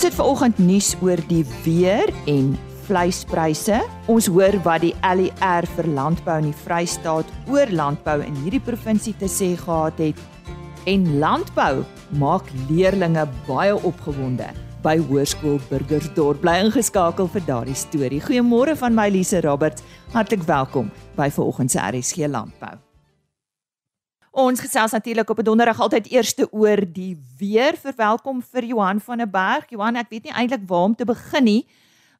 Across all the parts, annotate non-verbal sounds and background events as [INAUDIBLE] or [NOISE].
Ons het vanoggend nuus oor die weer en vleispryse. Ons hoor wat die LER vir landbou in die Vrystaat oor landbou in hierdie provinsie te sê gehad het. En landbou maak leerdlinge baie opgewonde by Hoërskool Burgersdorp. Bly ingeskakel vir daardie storie. Goeiemôre van my Lise Roberts. Hartlik welkom by vanoggend se RSG Landbou. Ons gesels natuurlik op 'n donderdag altyd eerste oor die weer. Verwelkom vir Johan van der Berg. Johan, ek weet nie eintlik waar om te begin nie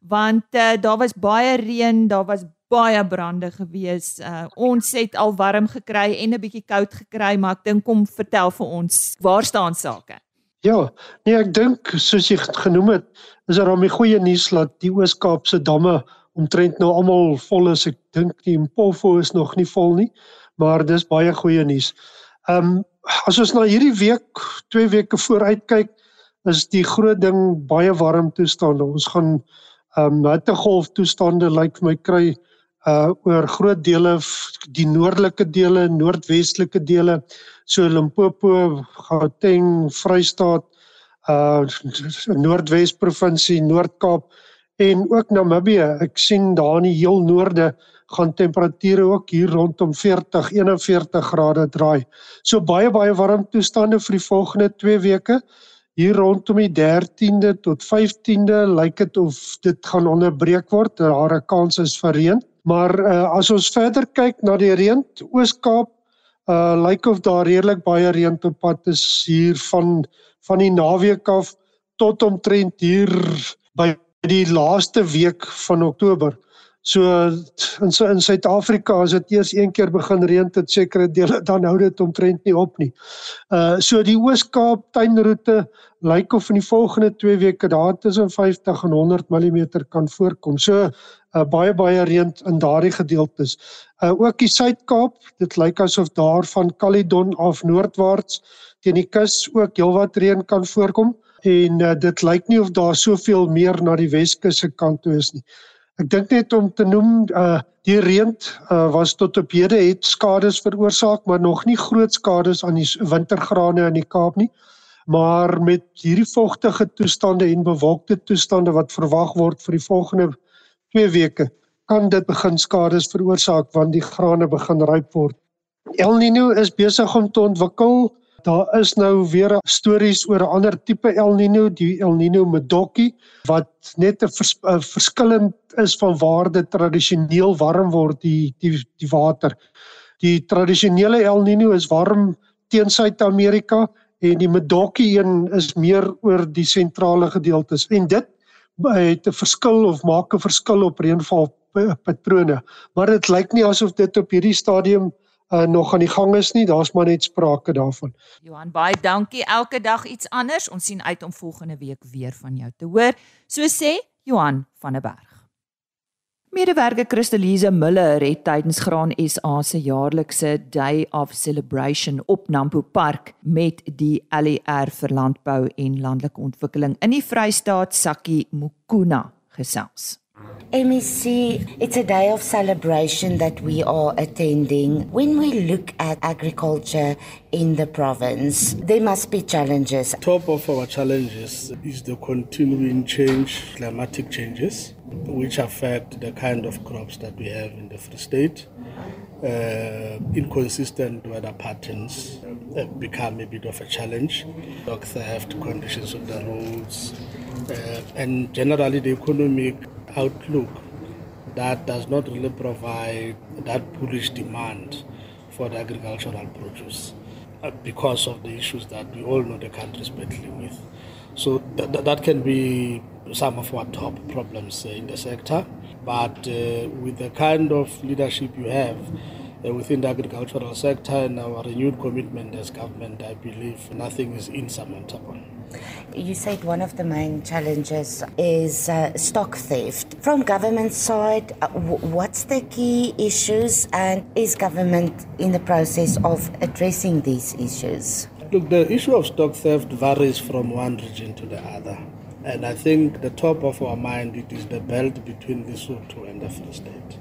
want uh, daar was baie reën, daar was baie brande gewees. Uh, ons het al warm gekry en 'n bietjie koud gekry, maar ek dink kom vertel vir ons, waar staan sake? Ja, nee, ek dink soos jy genoem het, is daar om die goeie nuus dat die Oos-Kaapse damme omtrent nou almal vol is. Ek dink die Mpofu is nog nie vol nie, maar dis baie goeie nuus. Ehm um, as ons na hierdie week, 2 weke vooruit kyk, is die groot ding baie warm toestande. Ons gaan ehm um, hittegolf toestande lyk like vir my kry uh oor groot dele die noordelike dele, noordwestelike dele, so Limpopo, Gauteng, Vrystaat, uh Noordwes provinsie, Noord-Kaap en ook Namibië. Ek sien daar in die heel noorde gaan temperature ook hier rondom 40, 41 grade draai. So baie baie warm toestande vir die volgende 2 weke hier rondom die 13de tot 15de lyk dit of dit gaan onderbreek word. Daar 'n kans is vir reën. Maar uh, as ons verder kyk na die reën, Oos-Kaap uh lyk of daar redelik baie reën op pad is hier van van die naweek af tot omtrent hier by die laaste week van Oktober. So in in Suid-Afrika as dit eers een keer begin reën tot sekere dele [LAUGHS] dan hou dit omtrent nie op nie. Uh so die Oos-Kaap tuinroete lyk of in die volgende 2 weke daar tussen 50 en 100 mm kan voorkom. So uh baie baie reën in daardie gedeeltes. Uh ook die Suid-Kaap, dit lyk asof daar van Caledon af noordwaarts teen die kus ook heelwat reën kan voorkom en uh, dit lyk nie of daar soveel meer na die Weskus se kant toe is nie. Ek dink net om te noem uh die reën uh was tot op hede het skades veroorsaak, maar nog nie groot skades aan die wintergrane in die Kaap nie. Maar met hierdie vogtige toestande en bewolkte toestande wat verwag word vir die volgende 2 weke, kan dit begin skades veroorsaak want die grane begin ryp word. El Niño is besig om te ontwikkel Daar is nou weer stories oor 'n ander tipe El Niño, die El Niño Medoki wat net 'n vers, verskillend is van waar dit tradisioneel warm word die die die water. Die tradisionele El Niño is warm teen Suid-Amerika en die Medoki een is meer oor die sentrale gedeeltes. En dit het 'n verskil of maak 'n verskil op reënval patrone. Maar dit lyk nie asof dit op hierdie stadium uh, nog aan die gang is nie. Daar's maar net sprake daarvan. Johan, baie dankie. Elke dag iets anders. Ons sien uit om volgende week weer van jou te hoor. So sê Johan van der Berg. Medewerker Christelise Müller het tydens Graan SA se jaarlikse Day of Celebration op Nampo Park met die LER vir landbou en landelike ontwikkeling in die Vrystaat Sakkie Mukuna gesels. MEC, it's a day of celebration that we are attending. When we look at agriculture in the province, there must be challenges. Top of our challenges is the continuing change, climatic changes, which affect the kind of crops that we have in the Free State. Uh, inconsistent weather patterns become a bit of a challenge. Dog theft, conditions of the roads, uh, and generally the economic outlook that does not really provide that bullish demand for the agricultural produce uh, because of the issues that we all know the country is battling with. So th- th- that can be some of our top problems uh, in the sector. But uh, with the kind of leadership you have uh, within the agricultural sector and our renewed commitment as government, I believe nothing is insurmountable. You said one of the main challenges is uh, stock theft. From government side, uh, what's the key issues and is government in the process of addressing these issues? Look, the issue of stock theft varies from one region to the other. And I think the top of our mind it is the belt between Lesotho and the Free State.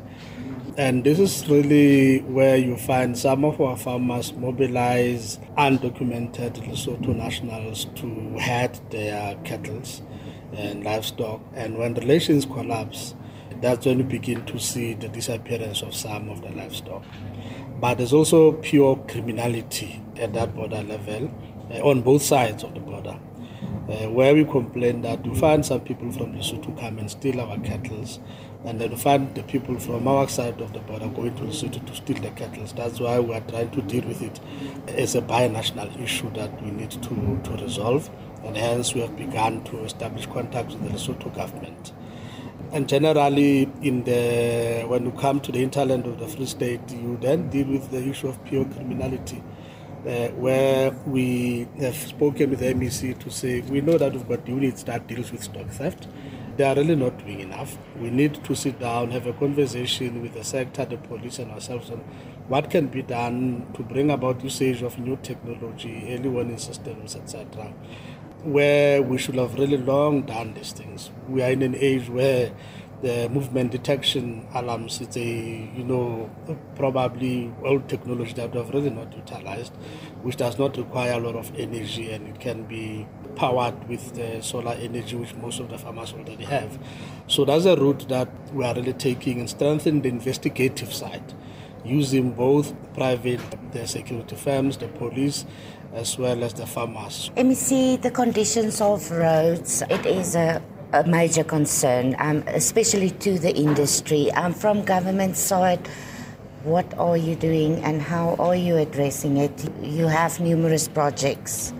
And this is really where you find some of our farmers mobilize undocumented Lesotho nationals to herd their cattle and livestock. And when relations collapse, that's when you begin to see the disappearance of some of the livestock. But there's also pure criminality at that border level uh, on both sides of the border. Uh, where we complain that we find some people from Lesotho come and steal our cattle, and then find the people from our side of the border going to Lesotho to steal the cattle. That's why we are trying to deal with it as a bi-national issue that we need to, to resolve, and hence we have begun to establish contacts with the Lesotho government. And generally, in the when you come to the hinterland of the Free State, you then deal with the issue of pure criminality, uh, where we have spoken with the MEC to say we know that we've got units that deals with stock theft. They are really not doing enough. We need to sit down, have a conversation with the sector, the police, and ourselves on what can be done to bring about usage of new technology, early warning systems, etc where we should have really long done these things. We are in an age where the movement detection alarms it's a you know probably old technology that we have really not utilized, which does not require a lot of energy and it can be powered with the solar energy which most of the farmers already have. So that's a route that we are really taking and strengthening the investigative side using both private the security firms, the police, as well as the farmers. MEC, the conditions of roads, it is a, a major concern, um, especially to the industry. Um, from government side, what are you doing and how are you addressing it? You have numerous projects.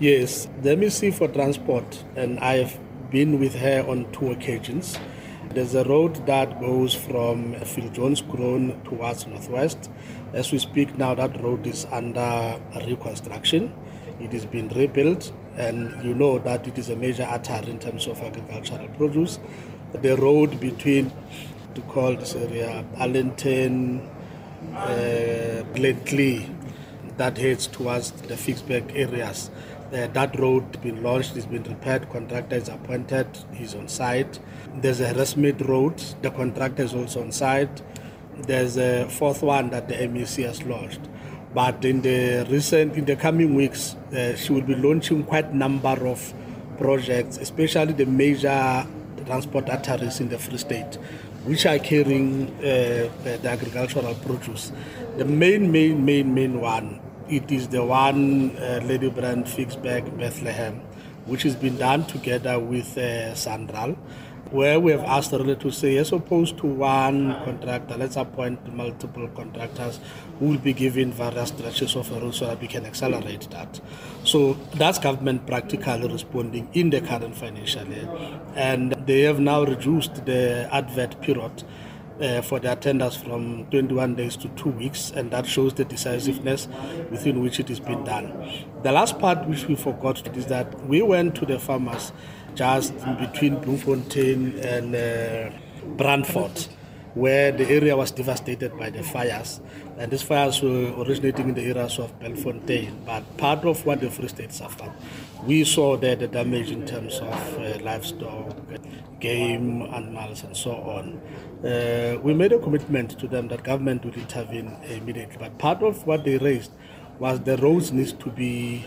Yes, the MEC for Transport, and I've been with her on two occasions. There's a road that goes from Phil Jones Grown towards Northwest. As we speak now, that road is under reconstruction. It is being rebuilt, and you know that it is a major artery in terms of agricultural produce. The road between, to call this area, Allenton, uh, Glentley, that heads towards the Fixburg areas. Uh, that road has been launched, it's been repaired, contractor is appointed, he's on site. There's a Harrismith Road, the contractor is also on site. There's a fourth one that the MEC has launched. But in the recent, in the coming weeks, uh, she will be launching quite a number of projects, especially the major transport arteries in the Free State, which are carrying uh, the agricultural produce. The main, main, main, main one, it is the one uh, Lady Brand Fixback Bethlehem, which has been done together with uh, Sandral where we have asked really to say, as opposed to one contractor, let's appoint multiple contractors who will be given various stretches of a road so that we can accelerate that. So that's government practically responding in the current financial year. And they have now reduced the advert period uh, for their tenders from 21 days to two weeks, and that shows the decisiveness within which it is being done. The last part, which we forgot, is that we went to the farmers just between Bloemfontein and uh, Brandfort, where the area was devastated by the fires. And these fires were originating in the areas of Belfontein, but part of what the Free State suffered. We saw there the damage in terms of uh, livestock, game, animals, and so on. Uh, we made a commitment to them that government would intervene immediately, but part of what they raised was the roads needs to be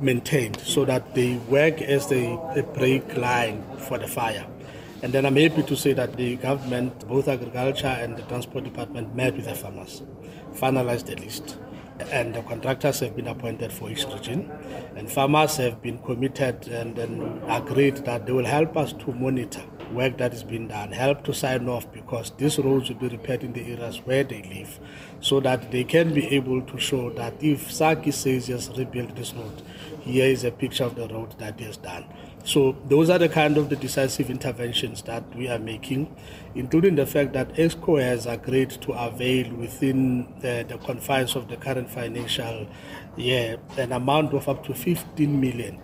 maintained so that they work as a, a break line for the fire. And then I'm happy to say that the government, both agriculture and the transport department, met with the farmers, finalized the list. And the contractors have been appointed for each region. And farmers have been committed and, agreed that they will help us to monitor work that is being done, help to sign off because these roads will be repaired in the areas where they live so that they can be able to show that if Saki says yes, rebuild this road, here is a picture of the road that he has done. So those are the kind of the decisive interventions that we are making, including the fact that EXCO has agreed to avail within the, the confines of the current financial year an amount of up to 15 million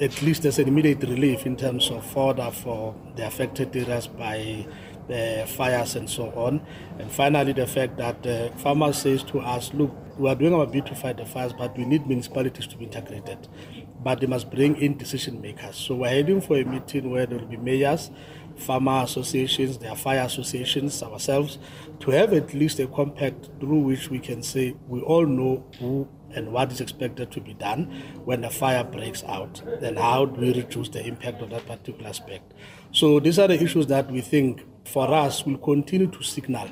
at least there's an immediate relief in terms of fodder for the affected areas by the fires and so on. And finally, the fact that uh, farmers says to us, look, we are doing our bit to fight the fires, but we need municipalities to be integrated. But they must bring in decision makers. So we're heading for a meeting where there will be mayors, farmer associations, their fire associations, ourselves, to have at least a compact through which we can say we all know who and what is expected to be done when a fire breaks out, then how do we reduce the impact of that particular aspect. So these are the issues that we think for us will continue to signal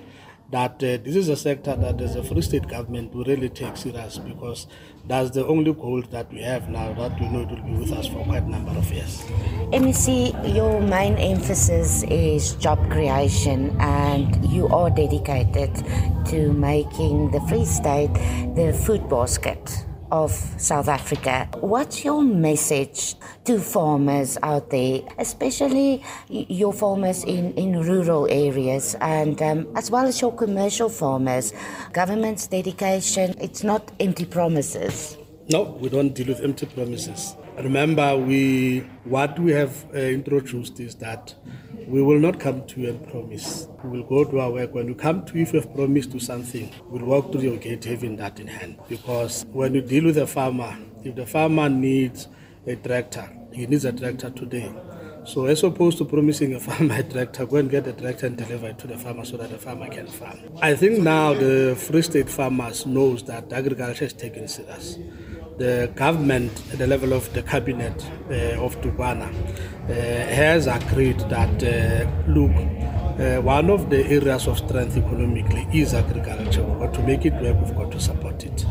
that uh, this is a sector that as a free state government we really take serious because that's the only gold that we have now that we know it will be with us for quite a number of years. MEC, your main emphasis is job creation and you are dedicated to making the Free State the food basket of South Africa. What's your message to farmers out there, especially your farmers in, in rural areas and um, as well as your commercial farmers? Government's dedication, it's not empty promises. No, we don't deal with empty promises. Remember, we what we have uh, introduced is that we will not come to you and promise. We will go to our work. When you come to you, if you have promised to something, we'll walk through your gate having that in hand. Because when you deal with a farmer, if the farmer needs a tractor, he needs a tractor today. So as opposed to promising a [LAUGHS] farmer a tractor, go and get the tractor and deliver it to the farmer so that the farmer can farm. I think now the Free State farmers knows that agriculture is taken serious the government at the level of the cabinet uh, of Dubana uh, has agreed that, uh, look, uh, one of the areas of strength economically is agriculture. Got to make it work, we've got to support it.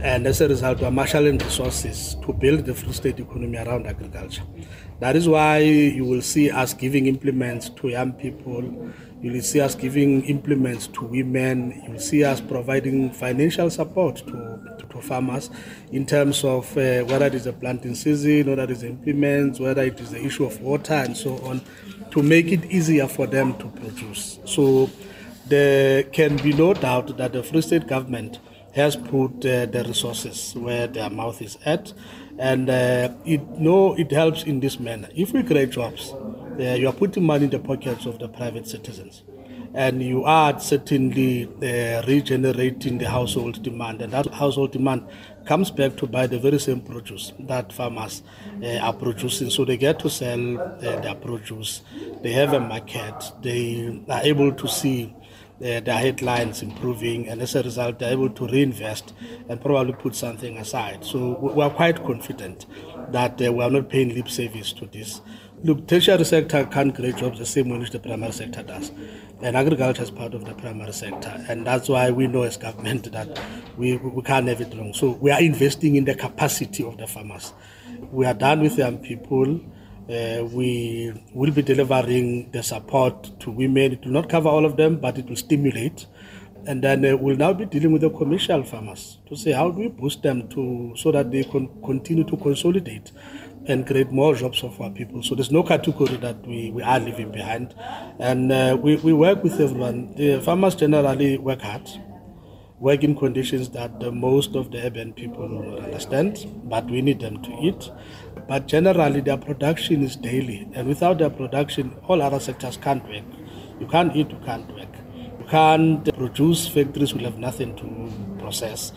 And as a result, we're marshalling resources to build the free state economy around agriculture. That is why you will see us giving implements to young people. You will see us giving implements to women. You will see us providing financial support to to farmers in terms of uh, whether it is a planting season, whether it is implements, whether it is the issue of water and so on, to make it easier for them to produce. So there can be no doubt that the Free State government has put uh, the resources where their mouth is at, and uh, it no it helps in this manner. If we create jobs, uh, you are putting money in the pockets of the private citizens and you are certainly uh, regenerating the household demand, and that household demand comes back to buy the very same produce that farmers uh, are producing. So they get to sell uh, their produce, they have a market, they are able to see uh, their headlines improving, and as a result, they're able to reinvest and probably put something aside. So we are quite confident that uh, we are not paying lip service to this. Look, tertiary sector can't create jobs the same way which the primary sector does and agriculture is part of the primary sector. And that's why we know as government [LAUGHS] that we, we can't have it wrong. So we are investing in the capacity of the farmers. We are done with young people. Uh, we will be delivering the support to women. It will not cover all of them, but it will stimulate. And then uh, we'll now be dealing with the commercial farmers to say how do we boost them to so that they can continue to consolidate and create more jobs for our people. So there's no category that we, we are leaving behind. And uh, we, we work with everyone. The farmers generally work hard, work in conditions that uh, most of the urban people will understand, but we need them to eat. But generally, their production is daily. And without their production, all other sectors can't work. You can't eat, you can't work. Can't produce, factories will have nothing to process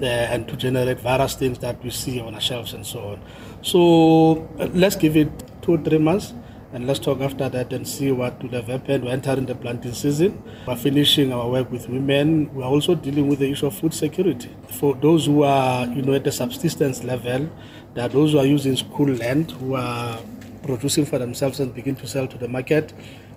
and to generate various things that we see on our shelves and so on. So uh, let's give it two three months and let's talk after that and see what would have happened. We're entering the planting season. We're finishing our work with women. We're also dealing with the issue of food security. For those who are, you know, at the subsistence level, are those who are using school land, who are producing for themselves and begin to sell to the market.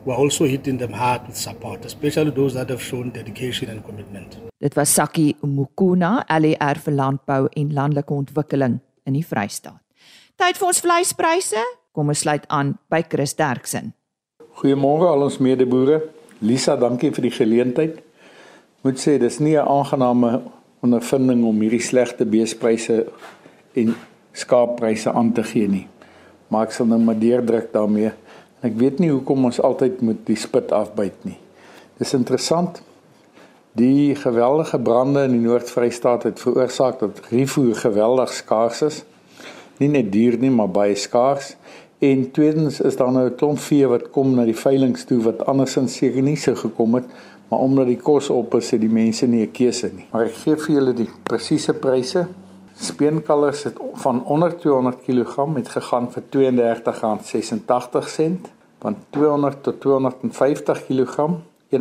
We're also hitting them hard with support, especially those that have shown dedication and commitment. Dit was Saki Mukuna, LER vir landbou en landelike ontwikkeling in die Vrystaat. Tyd vir ons vleispryse. Kom ons sluit aan by Chris Derksen. Goeiemôre al ons medeboere. Lisa, dankie vir die geleentheid. Moet sê dis nie 'n aangename ondervinding om hierdie slegte beespryse en skaappryse aan te gee nie. Maar ek sal nou maar deurdruk daarmee. Ek weet nie hoekom ons altyd moet die spit afbyt nie. Dis interessant. Die geweldige brande in die Noord-Vrystaat het veroorsaak dat rifoer geweldig skaars is nie net duur nie, maar baie skaars. En tweedens is daar nou 'n klomp vee wat kom na die veilinge toe wat andersins seker nie sou gekom het, maar omdat die kos op is, het die mense nie 'n keuse nie. Maar ek gee vir julle die presiese pryse. Speenkalvers het van onder 200 kg het gegaan vir R32.86 van 200 tot 250 kg R31.77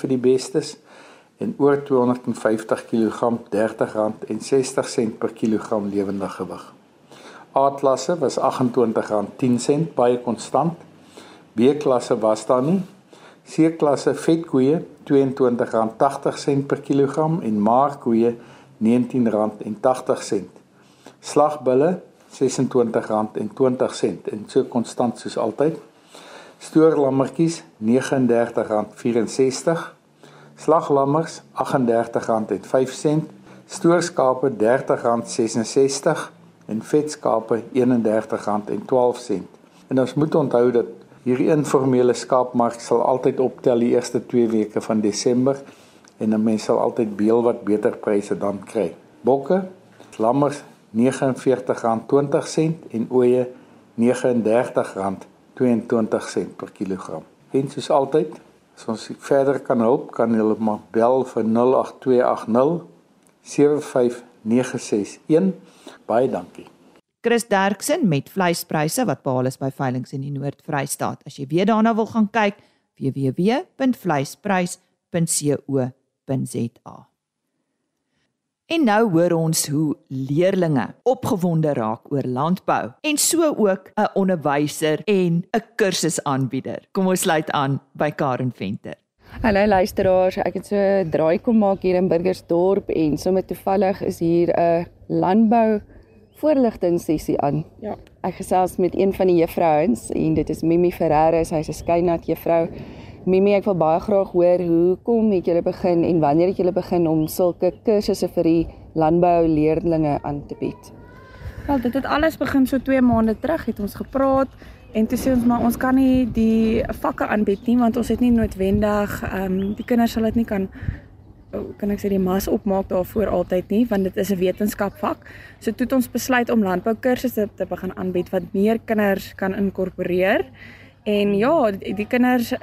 vir die bestes en oor 250 kg R30.60 per kilogram lewende gewig. A-klasse was R28.10 baie konstant. B-klasse was daar nie. C-klasse vetkoeie R22.80 per kilogram en maarkoeie R19.80. Slagbulle R26.20 en so konstant soos altyd. Stoorlammetjies R39.64. Slaglammers R38.05. Stoorskape R30.66 en vetskape R31.12. En ons moet onthou dat hierdie informele skaapmark sal altyd optel die eerste 2 weke van Desember en 'n mens sal altyd beel wat beter pryse dan kry. Bokke, lammers R49.20 en ooe R39.22 per kilogram. En soos altyd, as ons verder kan help, kan jy maar bel vir 08280 75961. Baie dankie. Chris Derksen met vleispryse wat behaal is by veilinge in die Noord-Vrystaat. As jy weer daarna wil gaan kyk, www.vleisprys.co.za. En nou hoor ons hoe leerdlinge opgewonde raak oor landbou en so ook 'n onderwyser en 'n kursusaanbieder. Kom ons sluit aan by Karen Venter. Hallo luisteraars, ek het so draai kom maak hier in Burgersdorp en sommer toevallig is hier 'n landbou voorligting sessie aan. Ja. Ek gesels met een van die juffrouens en dit is Mimi Ferreira, sy's 'n skynat juffrou. Mimi, ek wil baie graag hoor hoe kom het julle begin en wanneer het julle begin om sulke kursusse vir die landbou leerdlinge aan te bied? Wel, dit het alles begin so 2 maande terug het ons gepraat en toe sê ons maar ons kan nie die vakke aanbied nie want ons het nie noodwendig ehm um, die kinders sal dit nie kan kan ek sê die mas opmaak daarvoor altyd nie want dit is 'n wetenskapvak. So toe het ons besluit om landbou kursusse te begin aanbied wat meer kinders kan inkorporeer. En ja, die kinders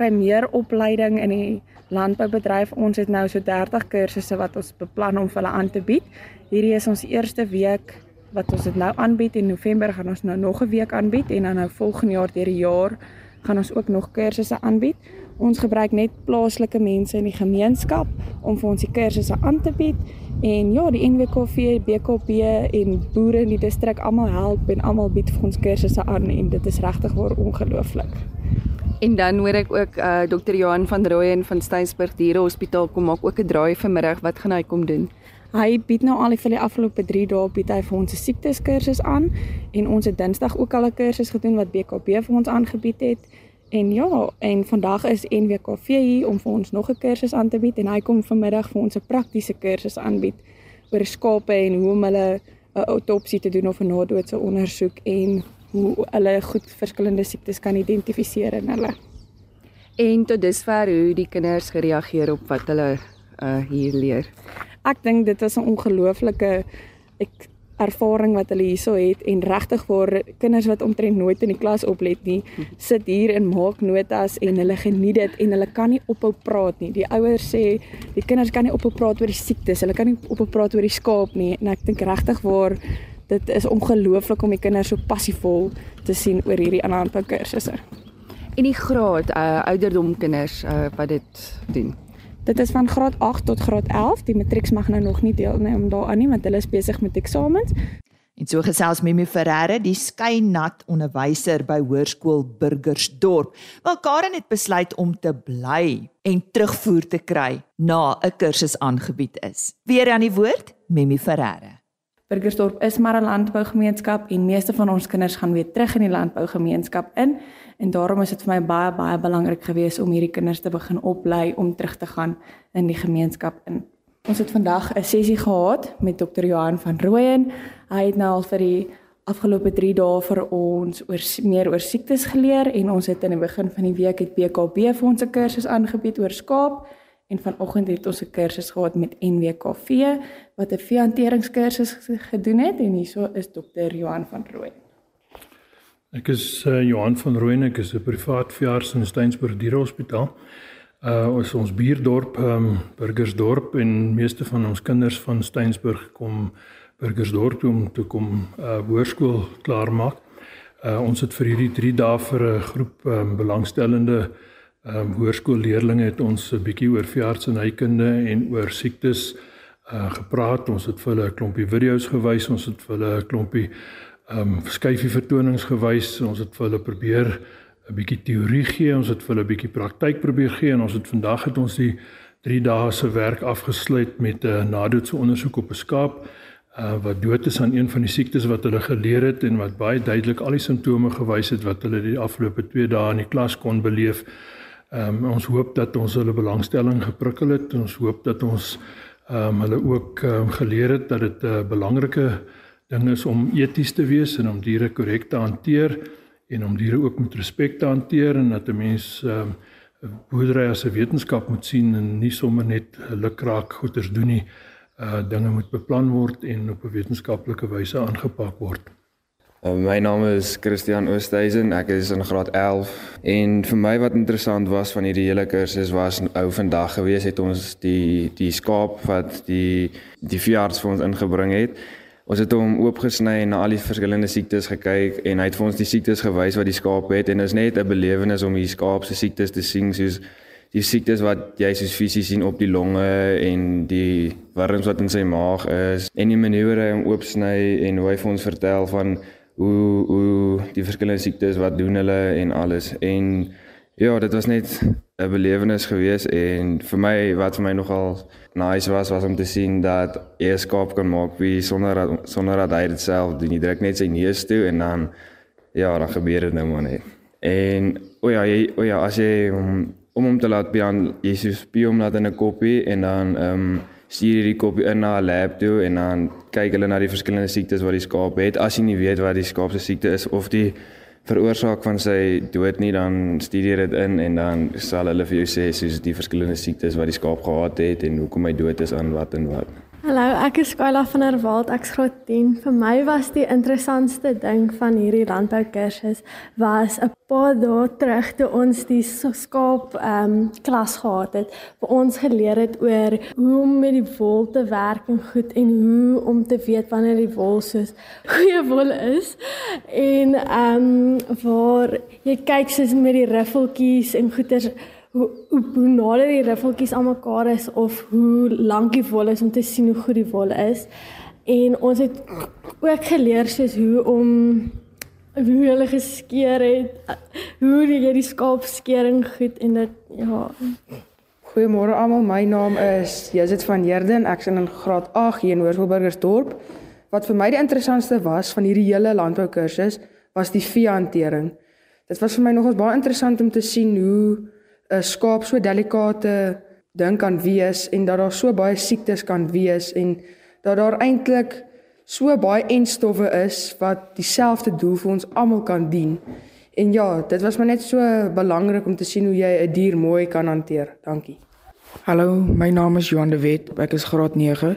kry meer opleiding in die landboubedryf. Ons het nou so 30 kursusse wat ons beplan om vir hulle aan te bied. Hierdie is ons eerste week wat ons dit nou aanbied en November gaan ons nou nog 'n week aanbied en dan nou volgende jaar deur die jaar gaan ons ook nog kursusse aanbied. Ons gebruik net plaaslike mense in die gemeenskap om vir ons die kursusse aan te bied. En ja, die NWKV, BKP en boere in die distrik almal help en almal bied vir ons kursusse aan en dit is regtig waar ongelooflik. En dan hoor ek ook uh Dr. Johan van Rooyen van Steensburg Diere Hospitaal kom maak ook 'n draai vanmiddag. Wat gaan hy kom doen? Hy bied nou al vir die afgelope 3 dae bied hy vir ons 'n siektes kursus aan en ons het Dinsdag ook al 'n kursus gedoen wat BKB vir ons aangebied het. En ja, en vandag is NWKV hier om vir ons nog 'n kursus aan te bied en hy kom vanmiddag vir ons 'n praktiese kursus aanbied oor skape en hoe om hulle 'n autopsie te doen of 'n nadoetse ondersoek en hoe hulle goed verskillende siektes kan identifiseer in hulle. En tot dusver hoe die kinders gereageer op wat hulle uh hier leer. Ek dink dit is 'n ongelooflike ek ervaring wat hulle hierso het en regtig vir kinders wat omtrent nooit in die klas oplet nie, sit hier en maak notas en hulle geniet dit en hulle kan nie ophou praat nie. Die ouers sê die kinders kan nie ophou praat oor die siektes, hulle kan nie ophou praat oor die skaap nie en ek dink regtig waar dit is ongelooflik om die kinders so passievol te sien oor hierdie aanhande kursusse. En die graad uh ouderdom kinders uh wat dit doen. Dit is van graad 8 tot graad 11. Die matrieks mag nou nog nie deelneem daaraan nie want hulle is besig met eksamens. En so gesels Mimi Ferreira, die skynat onderwyser by Hoërskool Burgersdorp. Wel Karen het besluit om te bly en terugvoer te kry na 'n kursus aangebied is. Weer aan die woord, Mimi Ferreira. Burgersdorp is maar 'n landbougemeenskap en meeste van ons kinders gaan weer terug in die landbougemeenskap in en daarom is dit vir my baie baie belangrik geweest om hierdie kinders te begin oplei om terug te gaan in die gemeenskap in. Ons het vandag 'n sessie gehad met Dr. Johan van Rooyen. Hy het nou al vir die afgelope 3 dae vir ons oor meer oor siektes geleer en ons het in die begin van die week het BKB vir ons 'n kursus aangebied oor skaap En vanoggend het ons 'n kursus gehad met NWKV wat 'n veehanteringskursus gedoen het en hierso is dokter Johan van Rooi. Ek is uh, Johan van Rooi en ek is 'n privaat veearts in Steensburg Dierehospitaal. Uh ons ons buurdorp, ehm um, Burgersdorp en meeste van ons kinders van Steensburg kom Burgersdorp toe om toe kom uh hoërskool klaar maak. Uh ons het vir hierdie 3 dae vir 'n groep ehm um, belangstellende ehm um, hoërskoolleerdlinge het ons 'n bietjie oor veeartsenykunde en oor siektes uh gepraat. Ons het vir hulle 'n klompie video's gewys, ons het vir hulle 'n klompie ehm um, verskeie vertonings gewys. Ons het vir hulle probeer 'n bietjie teorie gee, ons het vir hulle 'n bietjie praktyk probeer gee en ons het vandag het ons die 3 dae se werk afgesluit met 'n nadoetse ondersoek op 'n skaap uh wat dood is aan een van die siektes wat hulle geleer het en wat baie duidelik al die simptome gewys het wat hulle die afgelope 2 dae in die klas kon beleef. Ehm um, ons hoop dat ons hulle belangstelling geprikkel het. Ons hoop dat ons ehm um, hulle ook um, geleer het dat dit 'n uh, belangrike ding is om eties te wees en om diere korrek te hanteer en om diere ook met respek te hanteer en dat 'n mens ehm um, boerdery as 'n wetenskap moet sien en nie sommer net lukraak goeders doen nie. Uh dinge moet beplan word en op 'n wetenskaplike wyse aangepak word. Uh, my naam is Christian Oosthuizen. Ek is in graad 11 en vir my wat interessant was van hierdie hele kursus was ou vandag gewees het ons die die skaap wat die die veearts vir ons ingebring het. Ons het hom oopgesny en na al die verskillende siektes gekyk en hy het vir ons die siektes gewys wat die skaap het en dit is net 'n belewenis om die skaap se siektes te sien soos die siektes wat jy soos fisies sien op die longe en die wurms wat in sy maag is en die maniere hoe hy hom oopsny en hoe hy vir ons vertel van hoe hoe die verskillende siektes wat doen hulle en alles. En ja dit was net 'n belewenis gewees en vir my wat vir my nogal nice was was om te sien dat jy skaap kan maak wie sonder dat sonder dat hy dit self doen. Jy druk net sy neus toe en dan ja dan gebeur dit nou maar net. En o ja jy o ja as jy om om hom te laat beaan Jesus spie hom laat in 'n koppie en dan ehm um, stuur hierdie kopie in na 'n lab toe en dan kyk hulle na die verskillende siektes wat die skaap het. As jy nie weet wat die skaap se siekte is of die veroorsaak van sy dood nie, dan stuur jy dit in en dan sal hulle vir jou sê soos die verskillende siektes wat die skaap gehad het en hoekom hy dood is aan wat en wat. Hallo, ek is Skyla van der Walt. Ek's graad 10. Vir my was die interessantste ding van hierdie landbou kursus was 'n paar dae terug toe ons die skaap ehm um, klas gehad het, waar ons geleer het oor hoe om met die wol te werk en goed en hoe om te weet wanneer die wol soos goeie wol is. En ehm um, waar jy kyk soos met die riffeltjies en goeters hoe hoe, hoe nader die riffeltjies aan mekaar is of hoe lank die wol is om te sien hoe goed die wol is. En ons het ook geleer soos hoe om hoe hulle geskeer het, hoe jy die skaapskering goed en dit ja. Goeiemôre almal, my naam is Jezit van Heerden. Ek's in graad 8 hier in Hoërskoolburgersdorp. Wat vir my die interessantste was van hierdie hele landbou kursus was die veehantering. Dit was vir my nogals baie interessant om te sien hoe 'n skaap so delikate ding kan wees en dat daar so baie siektes kan wees en dat daar eintlik so baie enstowwe is wat dieselfde doel vir ons almal kan dien. En ja, dit was maar net so belangrik om te sien hoe jy 'n dier mooi kan hanteer. Dankie. Hallo, my naam is Johan de Wet. Ek is graad 9.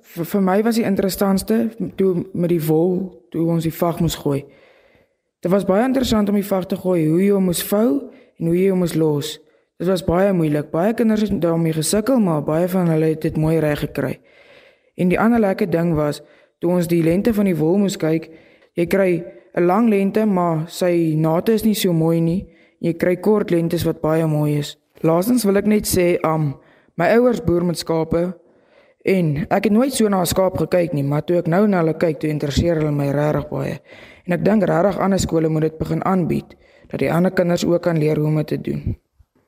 Vir, vir my was die interessantste toe met die wol, toe ons die vag moes gooi. Dit was baie interessant om die vag te gooi, hoe jy hom moes vou en hoe jy hom los. Dit was baie moeilik. Baie kinders het daarmee gesukkel, maar baie van hulle het dit mooi reg gekry. En die ander lekker ding was toe ons die lengte van die wol moes kyk, jy kry 'n lang lengte, maar sy nate is nie so mooi nie. Jy kry kort lengtes wat baie mooi is. Laastens wil ek net sê, um, my ouers boer met skape en ek het nooit so na 'n skaap gekyk nie, maar toe ek nou na hulle kyk, toe interesseer hulle my regtig baie. En ek dink regtig ander skole moet dit begin aanbied dat die ander kinders ook kan leer hoe om dit te doen.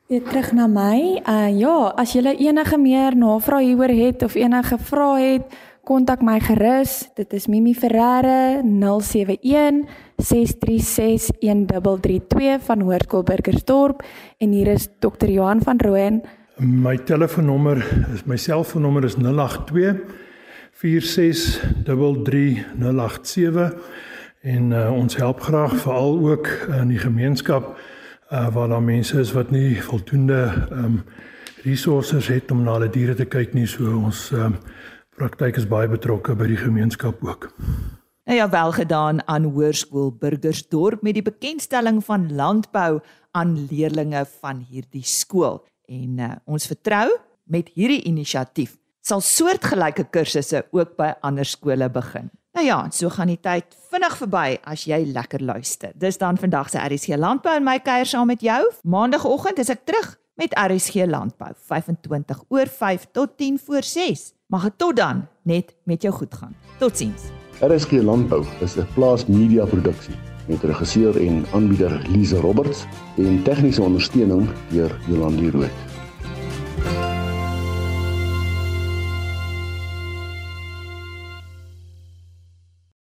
Weer terug na my. Uh ja, as jy enige meer navrae hieroor het of enige vrae het, kontak my gerus. Dit is Mimi Ferreira 071 636 1332 van Hoërskool Burgersdorp en hier is Dr. Johan van Rooyen. My telefoonnommer is my selfoonnommer is 082 4633087 en uh, ons help graag veral ook in die gemeenskap uh, waar daar mense is wat nie voldoende um resources het om na hulle diere te kyk nie so ons um praktyk is baie betrokke by die gemeenskap ook. Nou ja, wel gedaan aan Hoërskool Burgersdorp met die bekendstelling van landbou aan leerdlinge van hierdie skool. En uh, ons vertrou met hierdie inisiatief sal soortgelyke kursusse ook by ander skole begin. Nou ja, so gaan die tyd vinnig verby as jy lekker luister. Dis dan vandag se RSG Landbou en my kuier saam met jou. Maandagooggend is ek terug met RSG Landbou 25 oor 5 tot 10 voor 6. Mag dit tot dan net met jou goed gaan. Totsiens. RSG Landbou is 'n plaas media produksie met regisseur en aanbieder Lize Roberts en tegniese ondersteuning deur Jolande Rooi.